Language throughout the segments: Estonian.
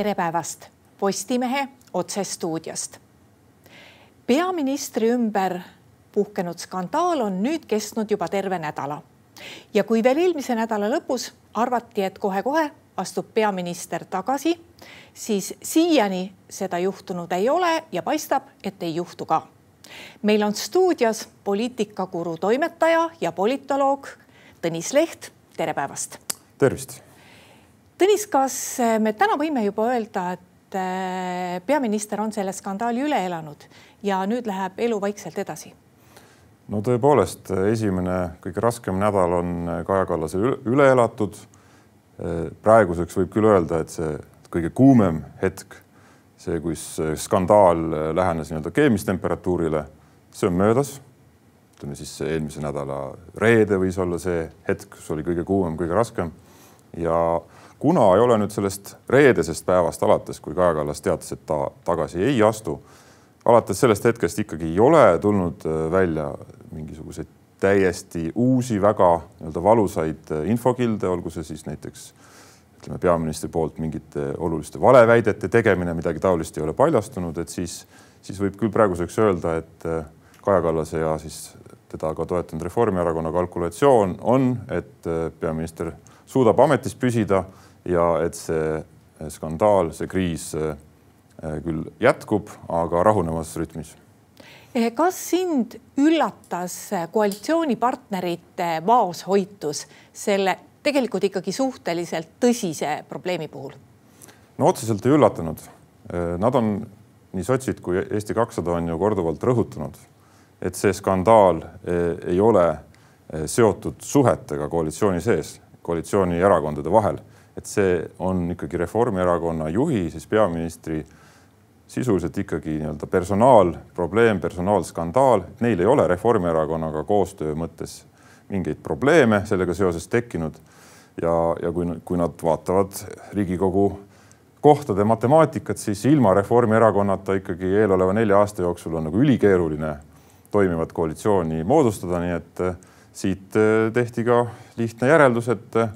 tere päevast Postimehe otsestuudiost. peaministri ümber puhkenud skandaal on nüüd kestnud juba terve nädala. ja kui veel eelmise nädala lõpus arvati, et kohe-kohe astub peaminister tagasi, siis siiani seda juhtunud ei ole ja paistab, et ei juhtu ka. meil on stuudios poliitikakuru toimetaja ja politoloog Tõnis Leht, tere päevast. tervist. Tõnis, kas me täna võime juba öelda, et äh, peaminister on selle skandaali üle elanud ja nüüd läheb elu vaikselt edasi? no tõepoolest, esimene kõige raskem nädal on Kaja Kallasel üle elatud. praeguseks võib küll öelda, et see kõige kuumem hetk, see, kus skandaal lähenes nii-öelda keemistemperatuurile, see on möödas. ütleme siis eelmise nädala reede võis olla see hetk, kus oli kõige kuumem, kõige raskem ja kuna ei ole nüüd sellest reedesest päevast alates, kui Kaja Kallas teatas, et ta tagasi ei astu alates sellest hetkest ikkagi ei ole tulnud äh, välja mingisuguseid täiesti uusi, väga nii-öelda valusaid äh, infokilde, olgu see siis näiteks ütleme peaministri poolt mingite oluliste valeväidete tegemine, midagi taolist ei ole paljastunud, et siis, siis võib küll praeguseks öelda, et äh, Kaja Kallase ja siis teda ka toetanud Reformierakonna kalkulatsioon on, et peaminister suudab ametis püsida ja et see skandaal, see kriis Äh, küll jätkub, aga rahunevas rütmis. Eh, kas sind üllatas koalitsioonipartnerite vaoshoitus selle tegelikult ikkagi suhteliselt tõsise probleemi puhul? no otseselt ei üllatanud. Nad on, nii sotsid kui Eesti kakssada on ju korduvalt rõhutanud, et see skandaal ei ole seotud suhetega koalitsiooni sees, koalitsioonierakondade vahel, et see on ikkagi Reformierakonna juhi, siis peaministri sisuliselt ikkagi nii-öelda personaalprobleem, personaalskandaal, neil ei ole Reformierakonnaga koostöö mõttes mingeid probleeme sellega seoses tekkinud. ja, ja kui, kui nad vaatavad Riigikogu kohtade matemaatikat, siis ilma Reformierakonnata ikkagi eeloleva nelja aasta jooksul on nagu ülikeeruline toimivat koalitsiooni moodustada, nii et eh, siit eh, tehti ka lihtne järeldus, et eh,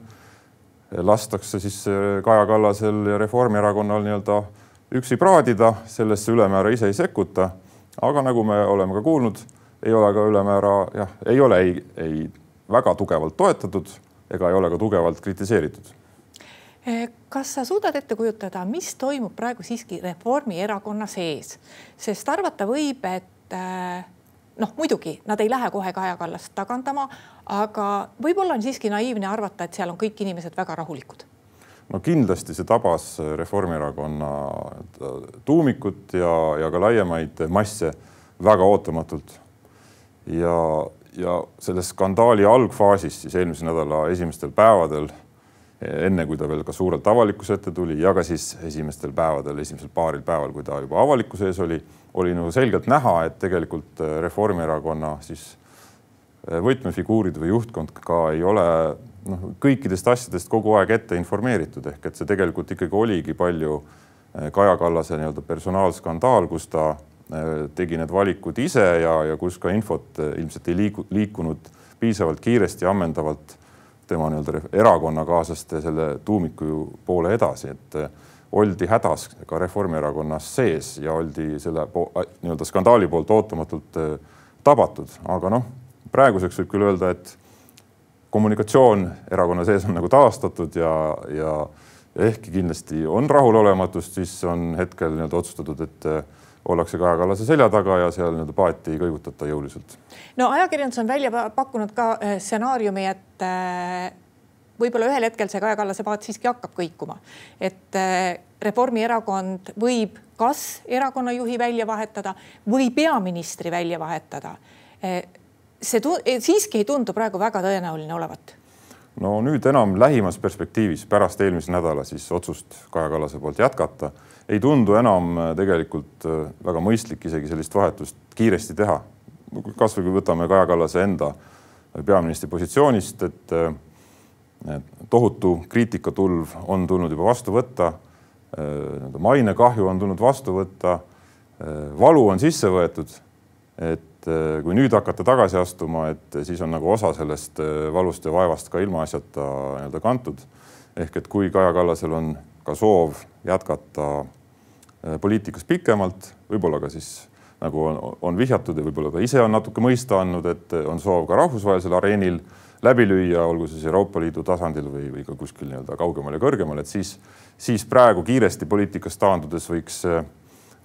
lastakse siis Kaja Kallasel ja Reformierakonnal nii-öelda üksi praadida, sellesse ülemäära ise ei sekkuta. aga nagu me oleme ka kuulnud, ei ole ka ülemäära jah, ei ole ei, ei väga tugevalt toetatud ega ei ole ka tugevalt kritiseeritud eh, kas sa suudad ette kujutada, mis toimub praegu siiski Reformierakonna sees, sest arvata võib, et eh, noh, muidugi nad ei lähe kohe Kaja Kallast tagandama, aga võib-olla on siiski naiivne arvata, et seal on kõik inimesed väga rahulikud no kindlasti see tabas Reformierakonna tuumikut ja, ja ka laiemaid masse väga ootamatult. ja, ja selles skandaali algfaasis siis eelmise nädala esimestel päevadel, enne kui ta veel ka suurelt avalikkuse ette tuli ja ka siis esimestel päevadel, esimesel paaril päeval, kui ta juba avalikkuse ees oli, oli nagu selgelt näha, et tegelikult Reformierakonna siis võtmefiguurid või juhtkond ka ei ole noh, kõikidest asjadest kogu aeg ette informeeritud, ehk et see tegelikult ikkagi oligi palju eh, Kaja Kallase nii-öelda personaalskandaal, kus ta eh, tegi need valikud ise ja, ja kus ka infot ilmselt ei liigu, liikunud piisavalt kiiresti ja ammendavalt tema nii-öelda erakonnakaaslaste selle tuumiku poole edasi, et oldi hädas ka Reformierakonnas sees ja oldi selle nii-öelda skandaali poolt ootamatult tabatud, aga noh, praeguseks võib küll öelda, et kommunikatsioon erakonna sees on nagu taastatud ja, ja ehkki kindlasti on rahulolematust, siis on hetkel nii-öelda otsustatud, et eh, ollakse Kaja Kallase selja taga ja seal nii-öelda paati ei kõigutata jõuliselt. no ajakirjandus on välja pakkunud ka eh, stsenaariumi, et eh, võib-olla ühel hetkel see Kaja Kallase paat siiski hakkab kõikuma, et Reformierakond võib kas erakonna juhi välja vahetada või peaministri välja vahetada see siiski ei tundu praegu väga tõenäoline olevat no nüüd enam lähimas perspektiivis pärast eelmise nädala siis otsust Kaja Kallase poolt jätkata ei tundu enam äh, tegelikult äh, väga mõistlik isegi sellist vahetust kiiresti teha. kasvõi kui võtame Kaja Kallase enda peaministri positsioonist, et äh, tohutu kriitikatulv on tulnud juba vastu võtta. mainekahju on tulnud vastu võtta. valu on sisse võetud. et et äh, kui nüüd hakata tagasi astuma, et siis on nagu osa sellest äh, valust ja vaevast ka ilmaasjata nii-öelda kantud. ehk et kui Kaja Kallasel on ka soov jätkata äh, poliitikas pikemalt, võib-olla ka siis nagu on, on vihjatud ja võib-olla ka ise on natuke mõista andnud, et on soov ka rahvusvahelisel areenil läbi lüüa, olgu siis Euroopa Liidu tasandil või, või ka kuskil nii-öelda kaugemal ja kõrgemal, et siis, siis praegu kiiresti poliitikast taandudes võiks,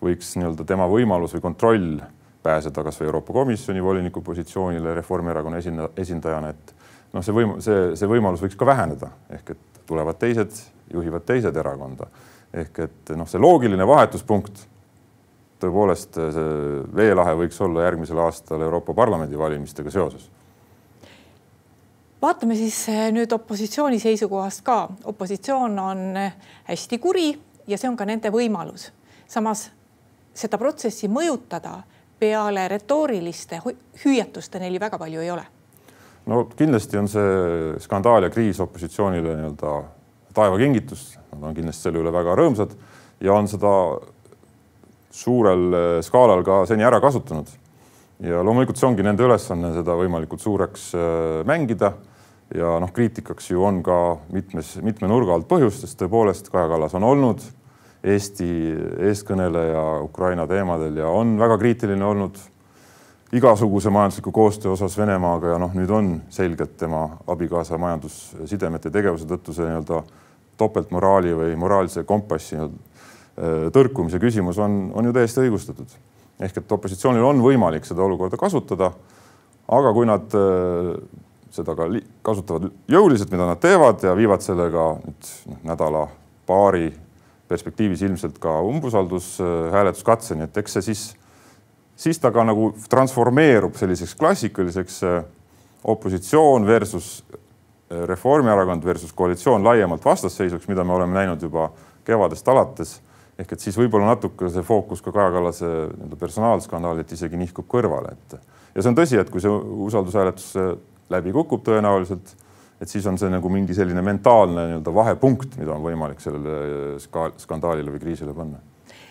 võiks nii-öelda tema võimalus või kontroll pääseda kasvõi Euroopa Komisjoni voliniku positsioonile Reformierakonna esindajana, et noh, see võim-, see, see võimalus võiks ka väheneda ehk et tulevad teised, juhivad teised erakonda ehk et noh, see loogiline vahetuspunkt tõepoolest see veelahe võiks olla järgmisel aastal Euroopa Parlamendi valimistega seoses vaatame siis eh, nüüd opositsiooni seisukohast ka. opositsioon on eh, hästi kuri ja see on ka nende võimalus. samas seda protsessi mõjutada peale retooriliste hüüatuste neil ju väga palju ei ole. no kindlasti on see skandaal ja kriis opositsioonile nii-öelda taevakingitus, nad on kindlasti selle üle väga rõõmsad ja on seda suurel eh, skaalal ka seni ära kasutanud. ja loomulikult see ongi nende ülesanne seda võimalikult suureks mängida ja noh, kriitikaks ju on ka mitmes, mitme nurga alt põhjustest, tõepoolest Kaja Kallas on olnud Eesti eestkõneleja Ukraina teemadel ja on väga kriitiline olnud igasuguse majandusliku koostöö osas Venemaaga ja noh, nüüd on selgelt tema abikaasa majandussidemete tegevuse tõttu see nii-öelda topeltmoraali või moraalse kompassi äh, tõrkumise küsimus on, on ju täiesti õigustatud. ehk et opositsioonil on võimalik seda olukorda kasutada. aga kui nad äh, seda ka kasutavad jõuliselt, mida nad teevad ja viivad sellega nüüd noh, nädala-paari perspektiivis ilmselt ka umbusaldushääletuskatseni, et eks see siis, siis ta ka nagu transformeerub selliseks klassikaliseks äh, opositsioon versus äh, Reformierakond versus koalitsioon laiemalt vastasseisuks, mida me oleme näinud juba kevadest alates. ehk et siis võib-olla natuke see fookus ka Kaja Kallase nii-öelda personaalskandaalilt isegi nihkub kõrvale, et ja see on tõsi, et kui see usaldushääletus läbi kukub tõenäoliselt, et siis on see nagu mingi selline mentaalne nii-öelda vahepunkt, mida on võimalik sellele skandaalile või kriisile panna.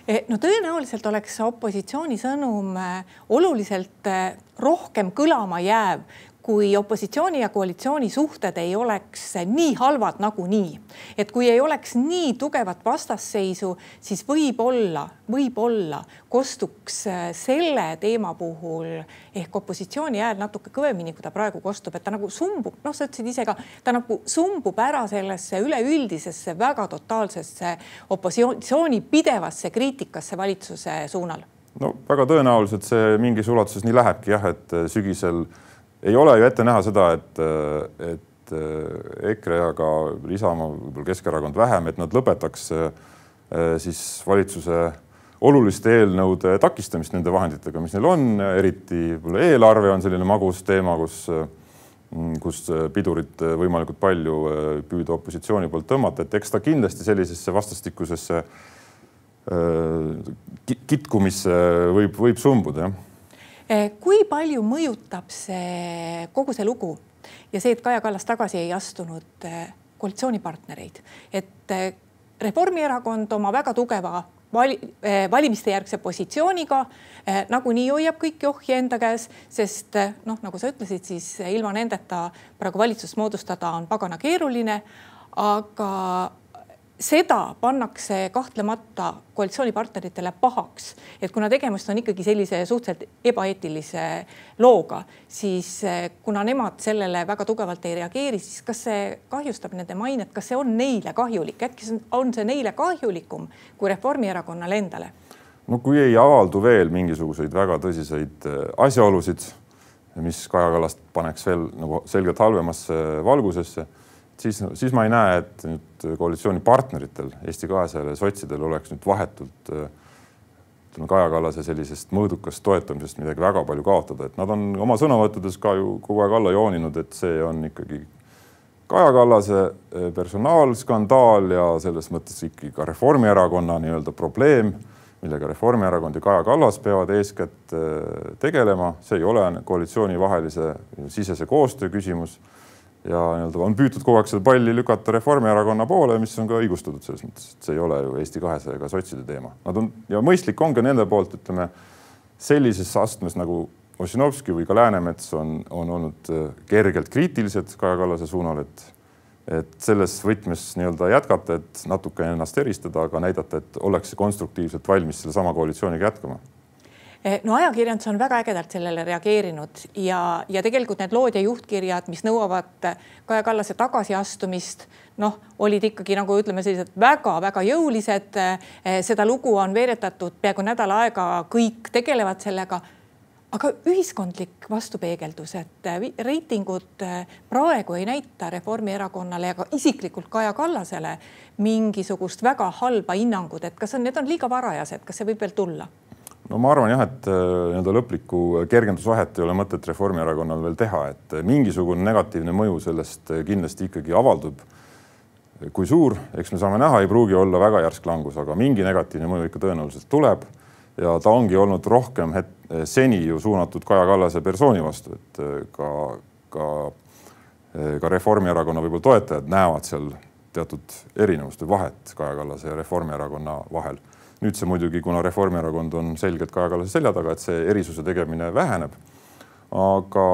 E, no tõenäoliselt oleks opositsiooni sõnum äh, oluliselt äh, rohkem kõlama jääv, kui opositsiooni ja koalitsiooni suhted ei oleks nii halvad nagunii, et kui ei oleks nii tugevat vastasseisu, siis võib-olla, võib-olla kostuks äh, selle teema puhul ehk opositsiooni hääl natuke kõvemini, kui ta praegu kostub, et ta nagu sumbub, noh, sa ütlesid ise ka, ta nagu sumbub ära sellesse üleüldisesse väga totaalsesse opositsiooni pidevasse kriitikasse valitsuse suunal. No väga tõenäoliselt see mingis ulatuses nii lähebki jah, et sügisel ei ole ju ette näha seda, et, et äh, EKRE ja ka Isamaa, võib-olla Keskerakond vähem, et nad lõpetaks äh, siis valitsuse oluliste eelnõude takistamist nende vahenditega, mis neil on, eriti võib-olla eelarve on selline magus teema, kus, kus pidurit võimalikult palju püüda opositsiooni poolt tõmmata, et eks ta kindlasti sellisesse vastastikusesse kitkumisse võib, võib sumbuda, jah. Eh, kui palju mõjutab see kogu see lugu ja see, et Kaja Kallas tagasi ei astunud eh, koalitsioonipartnereid, et eh, Reformierakond oma väga tugeva vali, valimiste järgse positsiooniga nagunii hoiab kõiki ohje enda käes, sest noh, nagu sa ütlesid, siis ilma nendeta praegu valitsust moodustada on pagana keeruline. aga seda pannakse kahtlemata koalitsioonipartneritele pahaks, et kuna tegemist on ikkagi sellise suhteliselt ebaeetilise looga, siis eh, kuna nemad sellele väga tugevalt ei reageeri, siis kas see kahjustab nende mainet, kas see on neile kahjulik, äkki on see neile kahjulikum kui Reformierakonnale endale? no kui ei avaldu veel mingisuguseid väga tõsiseid eh, asjaolusid, mis Kaja Kallast paneks veel nagu selgelt halvemasse valgusesse siis, siis ma ei näe, et nüüd koalitsioonipartneritel Eesti kahesajal ja sotsidel oleks nüüd vahetult ütleme, Kaja Kallase sellisest mõõdukast toetamisest midagi väga palju kaotada, et nad on oma sõnavõttudes ka ju kogu aeg alla jooninud, et see on ikkagi Kaja Kallase eh, personaalskandaal ja selles mõttes ikkagi ka Reformierakonna nii-öelda probleem, millega Reformierakond ja Kaja Kallas peavad eeskätt eh, tegelema, see ei ole koalitsiooni vahelise sisese koostöö küsimus ja nii-öelda on püütud kogu aeg seda palli lükata Reformierakonna poole, mis on ka õigustatud selles mõttes, et see ei ole ju Eesti kahesaja ega sotside teema. Nad on ja mõistlik on ka nende poolt, ütleme sellises astmes nagu Ossinovski või ka Läänemets on, on olnud äh, kergelt kriitilised Kaja Kallase suunal, et et selles võtmes nii-öelda jätkata, et natuke ennast eristada, aga näidata, et ollakse konstruktiivselt valmis sellesama koalitsiooniga jätkama no ajakirjandus on väga ägedalt sellele reageerinud ja, ja tegelikult need lood ja juhtkirjad, mis nõuavad Kaja Kallase tagasiastumist, noh, olid ikkagi nagu ütleme, sellised väga-väga jõulised. Eh, seda lugu on veeretatud peaaegu nädal aega, kõik tegelevad sellega. aga ühiskondlik vastupeegeldus, et reitingud eh, praegu ei näita Reformierakonnale ega isiklikult Kaja Kallasele mingisugust väga halba hinnangut, et kas on, need on liiga varajased, kas see võib veel tulla? No ma arvan jah, et äh, nii-öelda lõplikku kergendusvahet ei ole mõtet Reformierakonnal veel teha, et äh, mingisugune negatiivne mõju sellest äh, kindlasti ikkagi avaldub. kui suur, eks me saame näha, ei pruugi olla väga järsk langus, aga mingi negatiivne mõju ikka tõenäoliselt tuleb. ja ta ongi olnud rohkem seni ju suunatud Kaja Kallase persooni vastu, et ka, ka, ka Reformierakonna võib-olla toetajad näevad seal teatud erinevust või vahet Kaja Kallase ja Reformierakonna vahel nüüd see muidugi, kuna Reformierakond on selgelt Kaja Kallase selja taga, et see erisuse tegemine väheneb. aga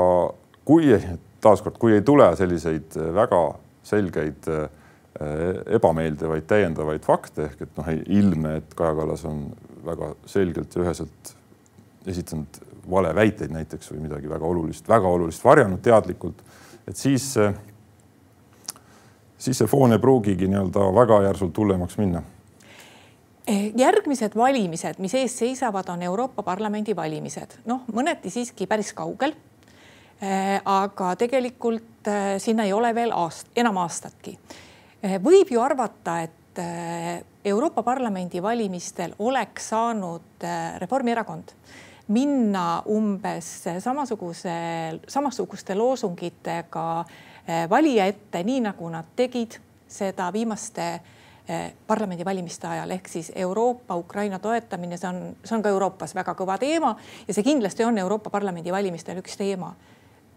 kui taaskord, kui ei tule selliseid väga selgeid ebameeldivaid täiendavaid fakte ehk et noh, ilmne, et Kaja Kallas on väga selgelt ja üheselt esitanud valeväiteid näiteks või midagi väga olulist, väga olulist varjanud teadlikult, et siis, siis see foon ei pruugigi nii-öelda väga järsult hullemaks minna järgmised valimised, mis ees seisavad, on Euroopa Parlamendi valimised, noh, mõneti siiski päris kaugel. Eh, aga tegelikult eh, sinna ei ole veel aast-, enam aastatki. võib ju arvata, et Euroopa Parlamendi valimistel oleks saanud Reformierakond minna umbes samasuguse, samasuguste loosungitega valija ette, nii nagu nad tegid seda viimaste Eh, parlamendivalimiste ajal ehk siis Euroopa Ukraina toetamine, see on, see on ka Euroopas väga kõva teema ja see kindlasti on Euroopa Parlamendi valimistel üks teema.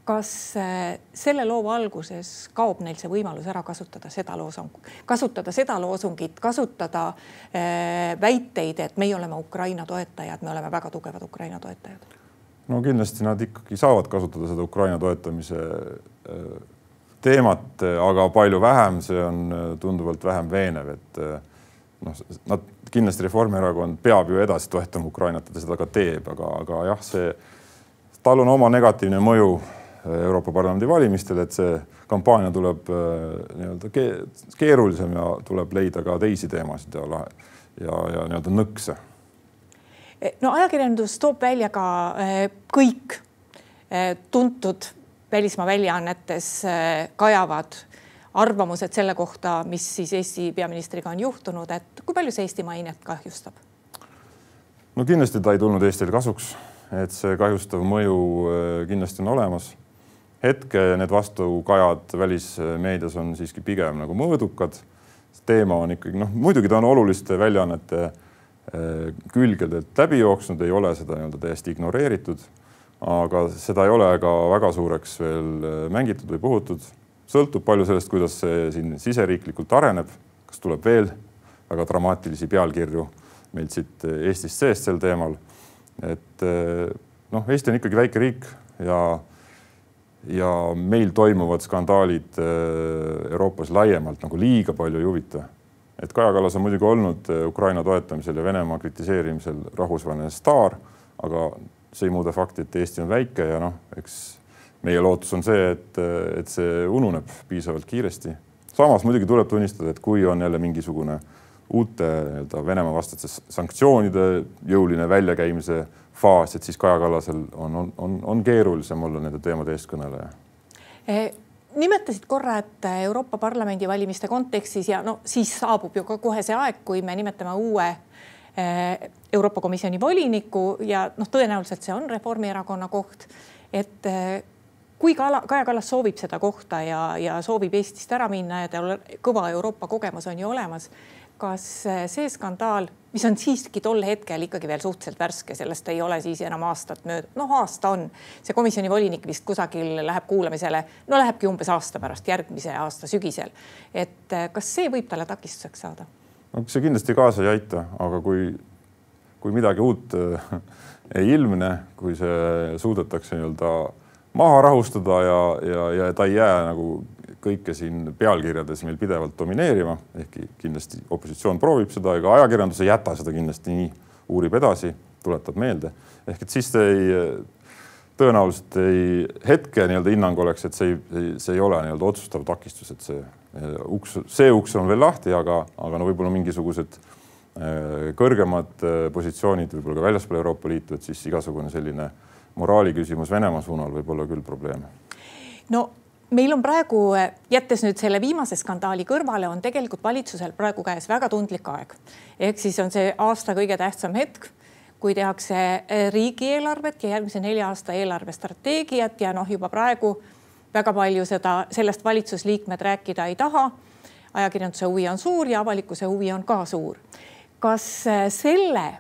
kas eh, selle loo valguses kaob neil see võimalus ära kasutada seda loosung, kasutada seda loosungit, kasutada äh, väiteid, et meie oleme Ukraina toetajad, me oleme väga tugevad Ukraina toetajad? no kindlasti nad ikkagi saavad kasutada seda Ukraina toetamise teemat, aga palju vähem, see on äh, tunduvalt vähem veenev, et äh, noh, nad kindlasti Reformierakond peab ju edasi toetama Ukrainat ja ta seda ka teeb, aga, aga jah, see, tal on oma negatiivne mõju Euroopa Parlamendi valimistel, et see kampaania tuleb nii-öelda keerulisem ja tuleb leida ka teisi teemasid ja lahe ja, ja nii-öelda nõkse. no ajakirjandus toob välja ka kõik tuntud välismaa väljaannetes äh, kajavad arvamused selle kohta, mis siis Eesti peaministriga on juhtunud, et kui palju see Eesti mainet kahjustab? no kindlasti ta ei tulnud Eestile kasuks, et see kahjustav mõju äh, kindlasti on olemas. hetke need vastukajad välismeedias on siiski pigem nagu mõõdukad. teema on ikkagi noh, muidugi ta on oluliste väljaannete äh, külgedelt läbi jooksnud, ei ole seda nii-öelda täiesti ignoreeritud aga seda ei ole ka väga suureks veel äh, mängitud või puhutud. sõltub palju sellest, kuidas see siin siseriiklikult areneb, kas tuleb veel väga dramaatilisi pealkirju meilt siit äh, Eestist seest sel teemal. et äh, noh, Eesti on ikkagi väike riik ja ja meil toimuvad skandaalid Euroopas laiemalt nagu liiga palju ei huvita. et Kaja Kallas on muidugi olnud Ukraina toetamisel ja Venemaa kritiseerimisel rahvusvaheline staar, aga see ei muuda fakti, et Eesti on väike ja noh, eks meie lootus on see, et, et see ununeb piisavalt kiiresti. samas muidugi tuleb tunnistada, et kui on jälle mingisugune uute nii-öelda Venemaa vastaste sanktsioonide jõuline väljakäimise faas, et siis Kaja Kallasel on, on, on, on keerulisem olla nende teemade eestkõneleja eh nimetasid korra, et Euroopa Parlamendi valimiste kontekstis ja no siis saabub ju ka kohe see aeg, kui me nimetame uue Euroopa Komisjoni voliniku ja noh, tõenäoliselt see on Reformierakonna koht. et eh, kui Kaja Kallas soovib seda kohta ja, ja soovib Eestist ära minna ja tal kõva Euroopa kogemus on ju olemas. kas eh, see skandaal, mis on siiski tol hetkel ikkagi veel suhteliselt värske, sellest ei ole siis enam aastat mööda, noh, aasta on. see komisjoni volinik vist kusagil läheb kuulamisele, no lähebki umbes aasta pärast, järgmise aasta sügisel. et kas see võib talle takistuseks saada? No see kindlasti kaasa ei aita, aga kui, kui midagi uut äh, ei ilmne, kui see suudetakse nii-öelda maha rahustada ja, ja, ja ta ei jää nagu kõike siin pealkirjades meil pidevalt domineerima, ehkki kindlasti opositsioon proovib seda, ega ajakirjandus ei jäta seda kindlasti nii, uurib edasi, tuletab meelde, ehk et siis ei, tõenäoliselt ei, hetke nii-öelda hinnang oleks, et see ei, see ei ole nii-öelda otsustav takistus, et see eh, uks, see uks on veel lahti, aga, aga no võib-olla mingisugused eh, kõrgemad eh, positsioonid võib-olla ka väljaspool Euroopa Liitu, et siis igasugune selline moraali küsimus Venemaa suunal võib olla küll probleem. no meil on praegu, jättes nüüd selle viimase skandaali kõrvale, on tegelikult valitsusel praegu käes väga tundlik aeg. ehk siis on see aasta kõige tähtsam hetk kui tehakse eh, riigieelarvet ja järgmise nelja aasta eelarvestrateegiat ja noh, juba praegu väga palju seda, sellest valitsusliikmed rääkida ei taha. ajakirjanduse huvi on suur ja avalikkuse huvi on ka suur. kas eh, selle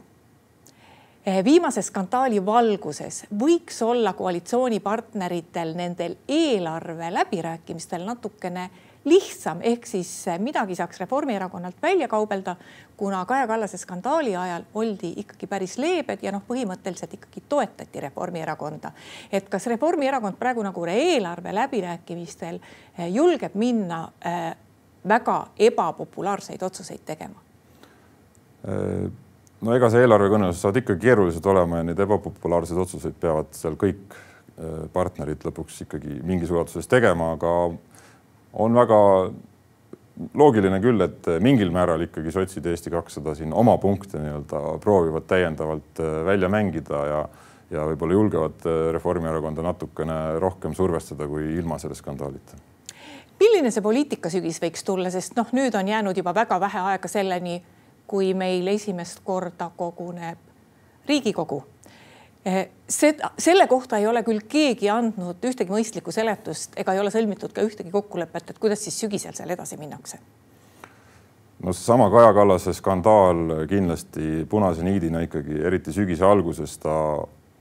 eh, viimase skandaali valguses võiks olla koalitsioonipartneritel nendel eelarve läbirääkimistel natukene lihtsam, ehk siis midagi saaks Reformierakonnalt välja kaubelda, kuna Kaja Kallase skandaali ajal oldi ikkagi päris leebed ja noh, põhimõtteliselt ikkagi toetati Reformierakonda. et kas Reformierakond praegu nagu eelarve läbirääkimistel eh, julgeb minna äh, väga ebapopulaarseid otsuseid tegema? No ega see eelarvekõnelused saavad ikkagi keerulised olema ja neid ebapopulaarseid otsuseid peavad seal kõik partnerid lõpuks ikkagi mingis ulatuses tegema, aga on väga loogiline küll, et mingil määral ikkagi sotsid ja Eesti kakssada siin oma punkte nii-öelda proovivad täiendavalt äh, välja mängida ja ja võib-olla julgevad äh, Reformierakonda natukene rohkem survestada kui ilma selle skandaalita. milline see poliitikasügis võiks tulla, sest noh, nüüd on jäänud juba väga vähe aega selleni, kui meil esimest korda koguneb Riigikogu Eh, seda, selle kohta ei ole küll keegi andnud ühtegi mõistlikku seletust ega ei ole sõlmitud ka ühtegi kokkulepet, et kuidas siis sügisel seal edasi minnakse. no seesama Kaja Kallase skandaal kindlasti punase niidina ikkagi, eriti sügise alguses ta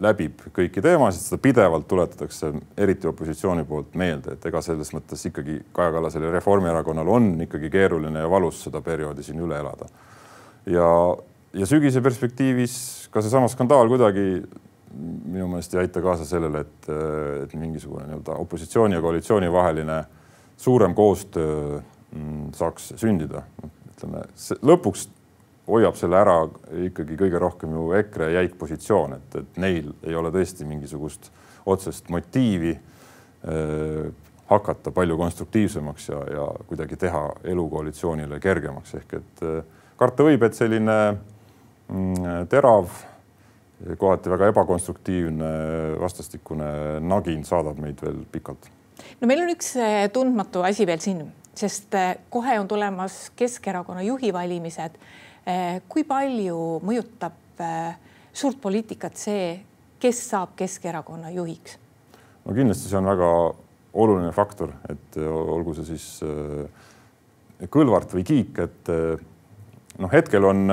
läbib kõiki teemasid, seda pidevalt tuletatakse, eriti opositsiooni poolt meelde, et ega selles mõttes ikkagi Kaja Kallasel ja Reformierakonnal on ikkagi keeruline ja valus seda perioodi siin üle elada. ja, ja sügise perspektiivis ka seesama skandaal kuidagi minu meelest ei aita kaasa sellele, et, et mingisugune nii-öelda opositsiooni ja koalitsiooni vaheline suurem koostöö mm, saaks sündida. ütleme lõpuks hoiab selle ära ikkagi kõige rohkem ju EKRE jäik positsioon, et, et neil ei ole tõesti mingisugust otsest motiivi äh, hakata palju konstruktiivsemaks ja, ja kuidagi teha elu koalitsioonile kergemaks, ehk et karta võib, et selline mm, terav kohati väga ebakonstruktiivne vastastikune nagin saadab meid veel pikalt. no meil on üks eh, tundmatu asi veel siin, sest eh, kohe on tulemas Keskerakonna juhi valimised. Eh, kui palju mõjutab suurt poliitikat see, kes saab Keskerakonna juhiks? no kindlasti see on väga oluline faktor, et olgu see siis Kõlvart või Kiik, et noh, hetkel on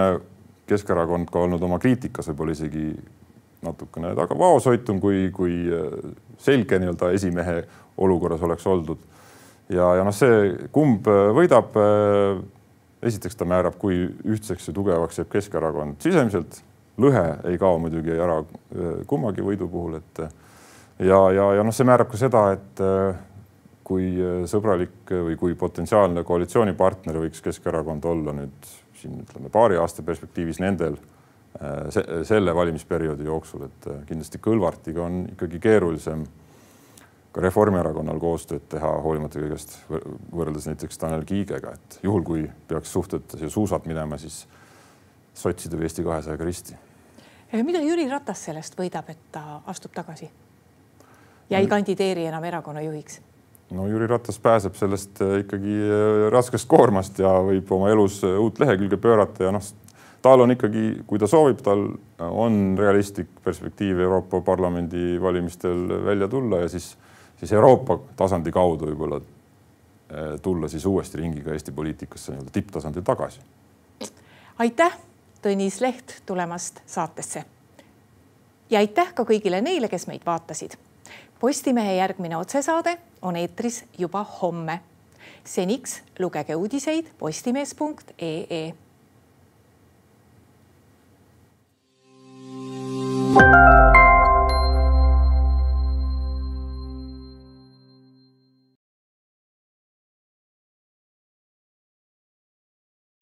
Keskerakond ka olnud oma kriitikas võib-olla isegi natukene taga vaoshoitum, kui, kui äh, selge nii-öelda esimehe olukorras oleks oldud. ja, ja noh, see, kumb äh, võidab. Äh, esiteks ta määrab, kui ühtseks ja tugevaks jääb Keskerakond sisemiselt. lõhe ei kao muidugi ära kummagi võidu puhul, et ja, ja, ja noh, see määrab ka seda, et kui sõbralik või kui potentsiaalne koalitsioonipartner võiks Keskerakond olla nüüd siin ütleme paari aasta perspektiivis nendel äh, se selle valimisperioodi jooksul, et äh, kindlasti Kõlvartiga on ikkagi keerulisem ka Reformierakonnal koostööd teha, hoolimata kõigest võrreldes näiteks Tanel Kiigega, et juhul, kui peaks suhted ja suusad minema, siis sotside või Eesti kahesajaga risti. mida Jüri Ratas sellest võidab, et ta astub tagasi ja ei kandideeri enam erakonna juhiks? No Jüri Ratas pääseb sellest äh, ikkagi äh, raskest koormast ja võib oma elus äh, uut lehekülge pöörata ja noh, tal on ikkagi, kui ta soovib, tal on realistlik perspektiiv Euroopa Parlamendi valimistel välja tulla ja siis, siis Euroopa tasandi kaudu võib-olla tulla siis uuesti ringiga Eesti poliitikasse nii-öelda tipptasandil tagasi. aitäh, Tõnis Leht tulemast saatesse. ja aitäh ka kõigile neile, kes meid vaatasid Postimehe järgmine otsesaade on eetris juba homme. seniks lugege uudiseid postimees.ee. thank you